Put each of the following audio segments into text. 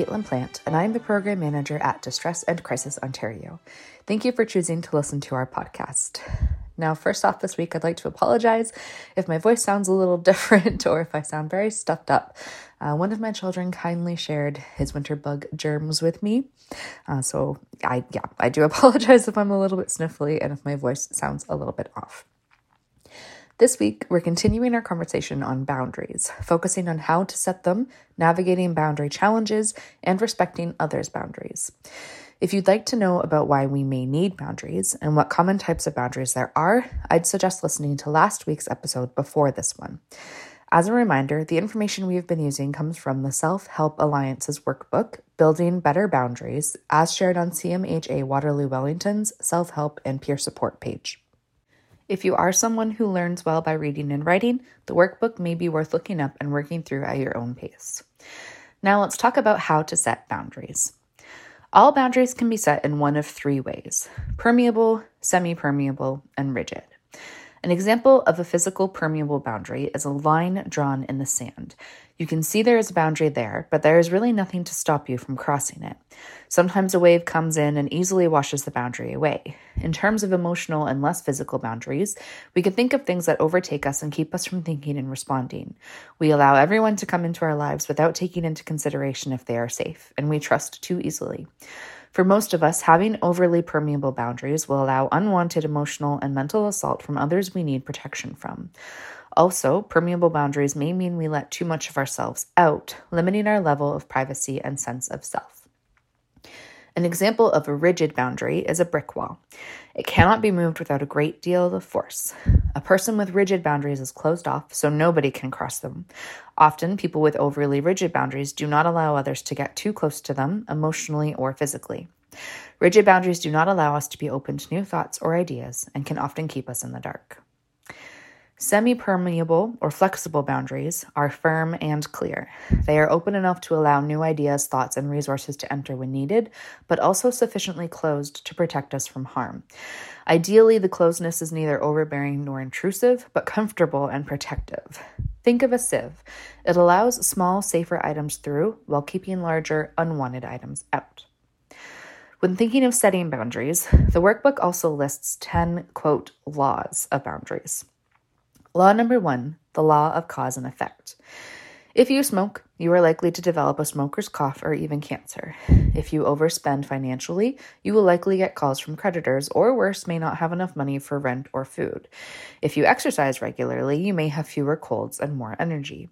Caitlin Plant, and I am the Program Manager at Distress and Crisis Ontario. Thank you for choosing to listen to our podcast. Now, first off, this week, I'd like to apologize if my voice sounds a little different or if I sound very stuffed up. Uh, one of my children kindly shared his winter bug germs with me. Uh, so, I, yeah, I do apologize if I'm a little bit sniffly and if my voice sounds a little bit off. This week, we're continuing our conversation on boundaries, focusing on how to set them, navigating boundary challenges, and respecting others' boundaries. If you'd like to know about why we may need boundaries and what common types of boundaries there are, I'd suggest listening to last week's episode before this one. As a reminder, the information we've been using comes from the Self Help Alliance's workbook, Building Better Boundaries, as shared on CMHA Waterloo Wellington's Self Help and Peer Support page. If you are someone who learns well by reading and writing, the workbook may be worth looking up and working through at your own pace. Now let's talk about how to set boundaries. All boundaries can be set in one of three ways permeable, semi permeable, and rigid. An example of a physical permeable boundary is a line drawn in the sand. You can see there is a boundary there, but there is really nothing to stop you from crossing it. Sometimes a wave comes in and easily washes the boundary away. In terms of emotional and less physical boundaries, we can think of things that overtake us and keep us from thinking and responding. We allow everyone to come into our lives without taking into consideration if they are safe, and we trust too easily. For most of us, having overly permeable boundaries will allow unwanted emotional and mental assault from others we need protection from. Also, permeable boundaries may mean we let too much of ourselves out, limiting our level of privacy and sense of self. An example of a rigid boundary is a brick wall. It cannot be moved without a great deal of force. A person with rigid boundaries is closed off, so nobody can cross them. Often, people with overly rigid boundaries do not allow others to get too close to them, emotionally or physically. Rigid boundaries do not allow us to be open to new thoughts or ideas and can often keep us in the dark. Semi permeable or flexible boundaries are firm and clear. They are open enough to allow new ideas, thoughts, and resources to enter when needed, but also sufficiently closed to protect us from harm. Ideally, the closeness is neither overbearing nor intrusive, but comfortable and protective. Think of a sieve. It allows small, safer items through while keeping larger, unwanted items out. When thinking of setting boundaries, the workbook also lists 10, quote, laws of boundaries. Law number one the law of cause and effect. If you smoke, you are likely to develop a smoker's cough or even cancer. If you overspend financially, you will likely get calls from creditors, or worse, may not have enough money for rent or food. If you exercise regularly, you may have fewer colds and more energy.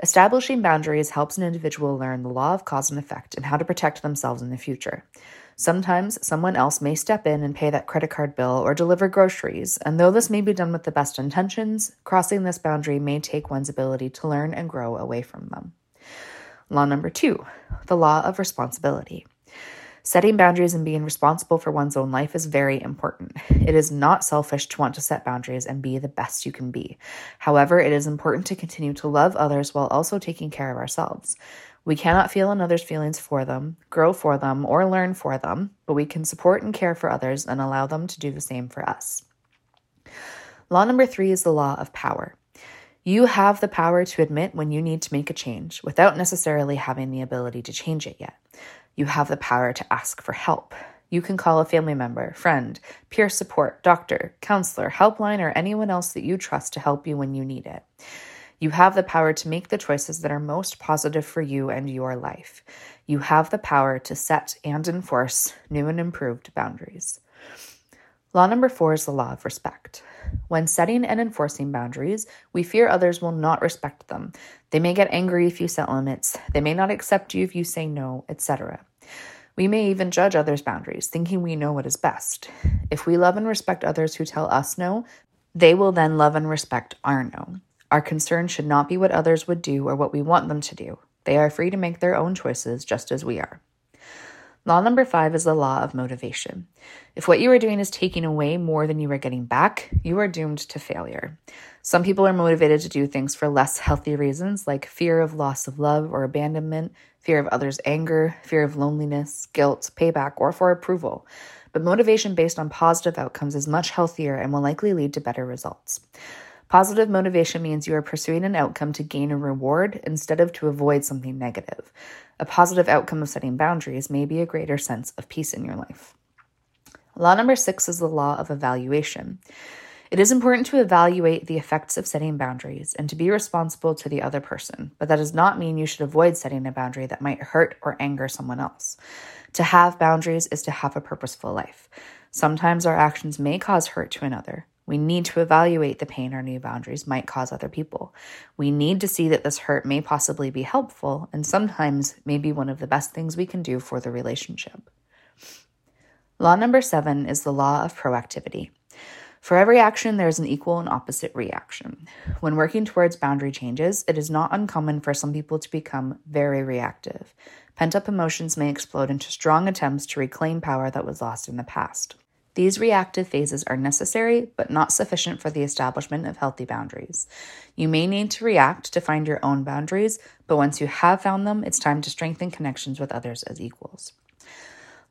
Establishing boundaries helps an individual learn the law of cause and effect and how to protect themselves in the future. Sometimes someone else may step in and pay that credit card bill or deliver groceries, and though this may be done with the best intentions, crossing this boundary may take one's ability to learn and grow away from them. Law number two the law of responsibility. Setting boundaries and being responsible for one's own life is very important. It is not selfish to want to set boundaries and be the best you can be. However, it is important to continue to love others while also taking care of ourselves. We cannot feel another's feelings for them, grow for them, or learn for them, but we can support and care for others and allow them to do the same for us. Law number three is the law of power. You have the power to admit when you need to make a change without necessarily having the ability to change it yet. You have the power to ask for help. You can call a family member, friend, peer support, doctor, counselor, helpline, or anyone else that you trust to help you when you need it. You have the power to make the choices that are most positive for you and your life. you have the power to set and enforce new and improved boundaries. Law number four is the law of respect. When setting and enforcing boundaries, we fear others will not respect them. They may get angry if you set limits, they may not accept you if you say no, etc. We may even judge others' boundaries, thinking we know what is best. If we love and respect others who tell us no, they will then love and respect our no. Our concern should not be what others would do or what we want them to do. They are free to make their own choices just as we are. Law number five is the law of motivation. If what you are doing is taking away more than you are getting back, you are doomed to failure. Some people are motivated to do things for less healthy reasons, like fear of loss of love or abandonment, fear of others' anger, fear of loneliness, guilt, payback, or for approval. But motivation based on positive outcomes is much healthier and will likely lead to better results. Positive motivation means you are pursuing an outcome to gain a reward instead of to avoid something negative. A positive outcome of setting boundaries may be a greater sense of peace in your life. Law number six is the law of evaluation. It is important to evaluate the effects of setting boundaries and to be responsible to the other person, but that does not mean you should avoid setting a boundary that might hurt or anger someone else. To have boundaries is to have a purposeful life. Sometimes our actions may cause hurt to another, we need to evaluate the pain our new boundaries might cause other people. We need to see that this hurt may possibly be helpful and sometimes may be one of the best things we can do for the relationship. Law number seven is the law of proactivity. For every action, there is an equal and opposite reaction. When working towards boundary changes, it is not uncommon for some people to become very reactive. Pent up emotions may explode into strong attempts to reclaim power that was lost in the past. These reactive phases are necessary, but not sufficient for the establishment of healthy boundaries. You may need to react to find your own boundaries, but once you have found them, it's time to strengthen connections with others as equals.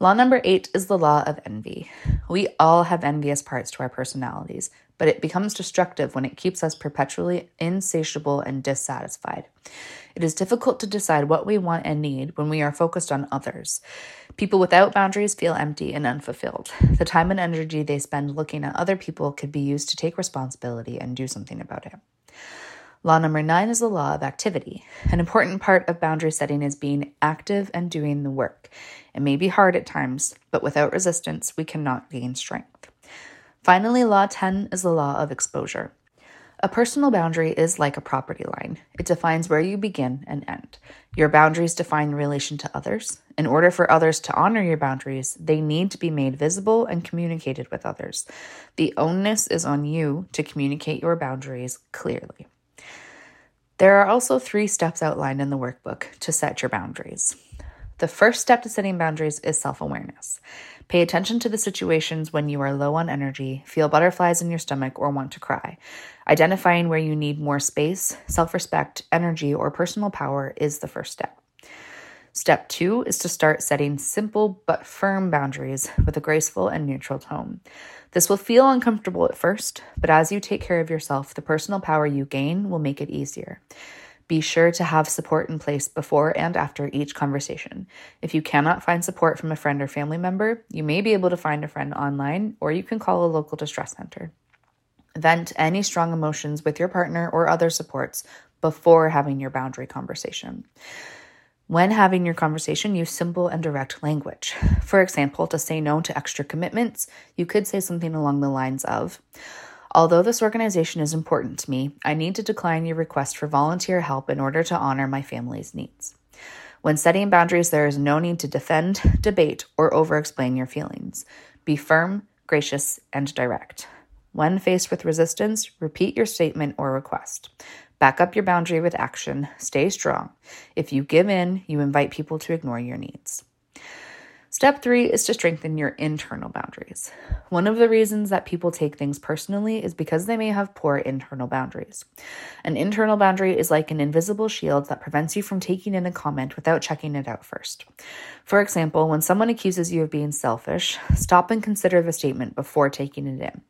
Law number eight is the law of envy. We all have envious parts to our personalities, but it becomes destructive when it keeps us perpetually insatiable and dissatisfied. It is difficult to decide what we want and need when we are focused on others. People without boundaries feel empty and unfulfilled. The time and energy they spend looking at other people could be used to take responsibility and do something about it. Law number nine is the law of activity. An important part of boundary setting is being active and doing the work. It may be hard at times, but without resistance, we cannot gain strength. Finally, Law 10 is the law of exposure. A personal boundary is like a property line. It defines where you begin and end. Your boundaries define relation to others. In order for others to honor your boundaries, they need to be made visible and communicated with others. The onus is on you to communicate your boundaries clearly. There are also three steps outlined in the workbook to set your boundaries. The first step to setting boundaries is self awareness. Pay attention to the situations when you are low on energy, feel butterflies in your stomach, or want to cry. Identifying where you need more space, self respect, energy, or personal power is the first step. Step two is to start setting simple but firm boundaries with a graceful and neutral tone. This will feel uncomfortable at first, but as you take care of yourself, the personal power you gain will make it easier. Be sure to have support in place before and after each conversation. If you cannot find support from a friend or family member, you may be able to find a friend online or you can call a local distress center. Vent any strong emotions with your partner or other supports before having your boundary conversation. When having your conversation, use simple and direct language. For example, to say no to extra commitments, you could say something along the lines of, Although this organization is important to me, I need to decline your request for volunteer help in order to honor my family's needs. When setting boundaries, there is no need to defend, debate, or over explain your feelings. Be firm, gracious, and direct. When faced with resistance, repeat your statement or request. Back up your boundary with action. Stay strong. If you give in, you invite people to ignore your needs. Step three is to strengthen your internal boundaries. One of the reasons that people take things personally is because they may have poor internal boundaries. An internal boundary is like an invisible shield that prevents you from taking in a comment without checking it out first. For example, when someone accuses you of being selfish, stop and consider the statement before taking it in.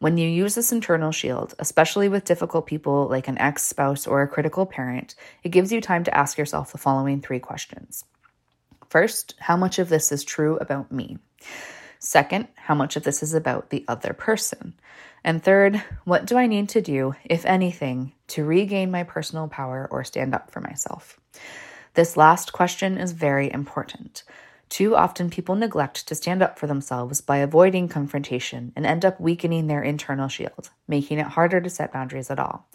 When you use this internal shield, especially with difficult people like an ex spouse or a critical parent, it gives you time to ask yourself the following three questions. First, how much of this is true about me? Second, how much of this is about the other person? And third, what do I need to do, if anything, to regain my personal power or stand up for myself? This last question is very important. Too often, people neglect to stand up for themselves by avoiding confrontation and end up weakening their internal shield, making it harder to set boundaries at all.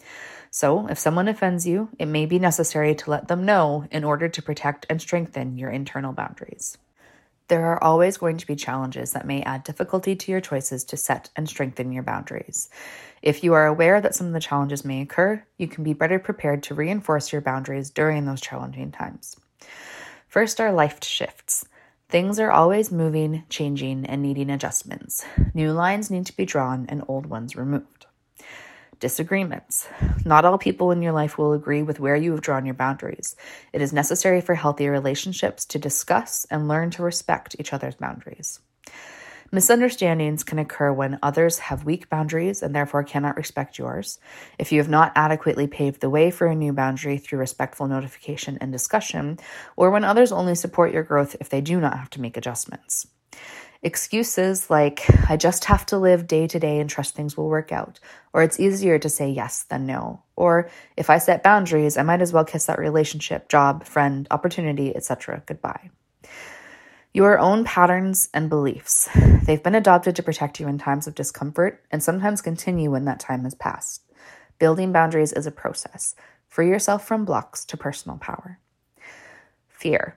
So, if someone offends you, it may be necessary to let them know in order to protect and strengthen your internal boundaries. There are always going to be challenges that may add difficulty to your choices to set and strengthen your boundaries. If you are aware that some of the challenges may occur, you can be better prepared to reinforce your boundaries during those challenging times. First are life shifts. Things are always moving, changing, and needing adjustments. New lines need to be drawn and old ones removed. Disagreements. Not all people in your life will agree with where you have drawn your boundaries. It is necessary for healthy relationships to discuss and learn to respect each other's boundaries. Misunderstandings can occur when others have weak boundaries and therefore cannot respect yours. If you have not adequately paved the way for a new boundary through respectful notification and discussion, or when others only support your growth if they do not have to make adjustments. Excuses like, I just have to live day to day and trust things will work out, or it's easier to say yes than no, or if I set boundaries, I might as well kiss that relationship, job, friend, opportunity, etc. goodbye. Your own patterns and beliefs. They've been adopted to protect you in times of discomfort and sometimes continue when that time has passed. Building boundaries is a process. Free yourself from blocks to personal power. Fear.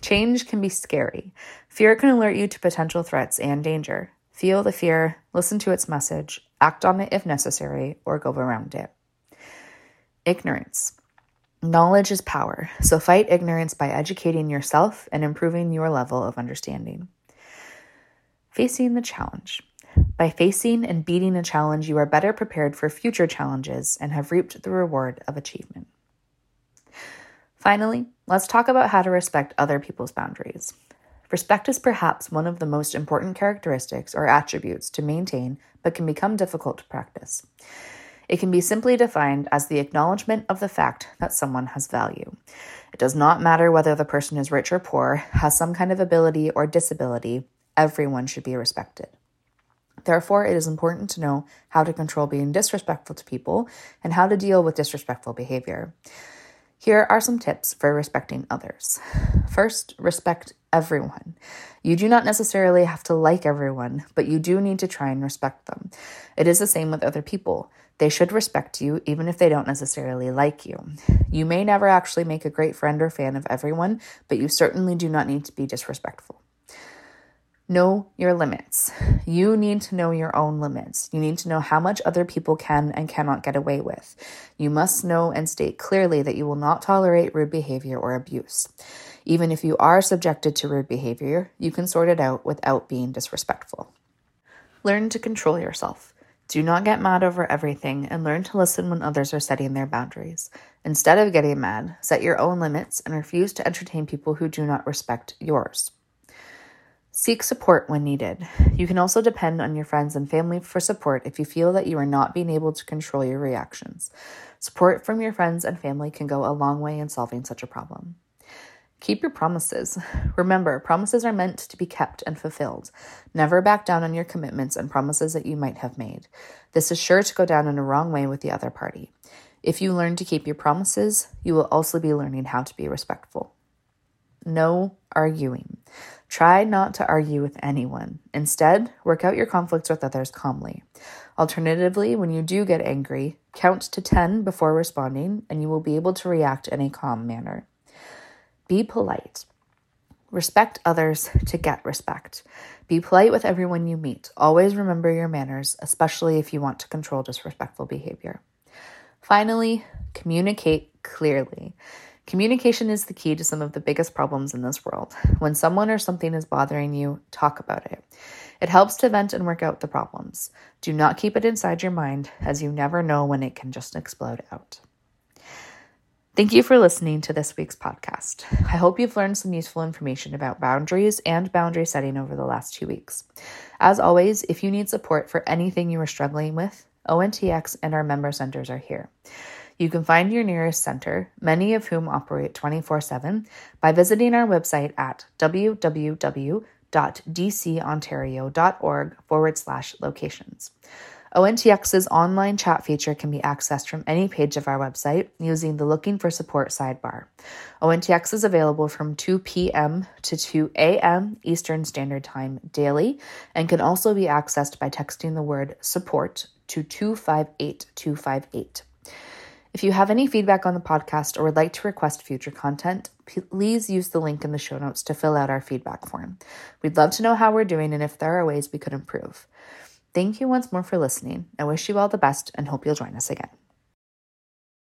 Change can be scary. Fear can alert you to potential threats and danger. Feel the fear, listen to its message, act on it if necessary, or go around it. Ignorance. Knowledge is power, so fight ignorance by educating yourself and improving your level of understanding. Facing the challenge. By facing and beating a challenge, you are better prepared for future challenges and have reaped the reward of achievement. Finally, let's talk about how to respect other people's boundaries. Respect is perhaps one of the most important characteristics or attributes to maintain, but can become difficult to practice. It can be simply defined as the acknowledgement of the fact that someone has value. It does not matter whether the person is rich or poor, has some kind of ability or disability, everyone should be respected. Therefore, it is important to know how to control being disrespectful to people and how to deal with disrespectful behavior. Here are some tips for respecting others. First, respect everyone. You do not necessarily have to like everyone, but you do need to try and respect them. It is the same with other people. They should respect you even if they don't necessarily like you. You may never actually make a great friend or fan of everyone, but you certainly do not need to be disrespectful. Know your limits. You need to know your own limits. You need to know how much other people can and cannot get away with. You must know and state clearly that you will not tolerate rude behavior or abuse. Even if you are subjected to rude behavior, you can sort it out without being disrespectful. Learn to control yourself. Do not get mad over everything and learn to listen when others are setting their boundaries. Instead of getting mad, set your own limits and refuse to entertain people who do not respect yours. Seek support when needed. You can also depend on your friends and family for support if you feel that you are not being able to control your reactions. Support from your friends and family can go a long way in solving such a problem. Keep your promises. Remember, promises are meant to be kept and fulfilled. Never back down on your commitments and promises that you might have made. This is sure to go down in a wrong way with the other party. If you learn to keep your promises, you will also be learning how to be respectful. No arguing. Try not to argue with anyone. Instead, work out your conflicts with others calmly. Alternatively, when you do get angry, count to 10 before responding, and you will be able to react in a calm manner. Be polite. Respect others to get respect. Be polite with everyone you meet. Always remember your manners, especially if you want to control disrespectful behavior. Finally, communicate clearly. Communication is the key to some of the biggest problems in this world. When someone or something is bothering you, talk about it. It helps to vent and work out the problems. Do not keep it inside your mind, as you never know when it can just explode out. Thank you for listening to this week's podcast. I hope you've learned some useful information about boundaries and boundary setting over the last two weeks. As always, if you need support for anything you are struggling with, ONTX and our member centers are here. You can find your nearest center, many of whom operate 24 7, by visiting our website at www.dcontario.org forward slash locations. ONTX's online chat feature can be accessed from any page of our website using the Looking for Support sidebar. ONTX is available from 2 p.m. to 2 a.m. Eastern Standard Time daily and can also be accessed by texting the word support to 258258. If you have any feedback on the podcast or would like to request future content, please use the link in the show notes to fill out our feedback form. We'd love to know how we're doing and if there are ways we could improve. Thank you once more for listening. I wish you all the best and hope you'll join us again.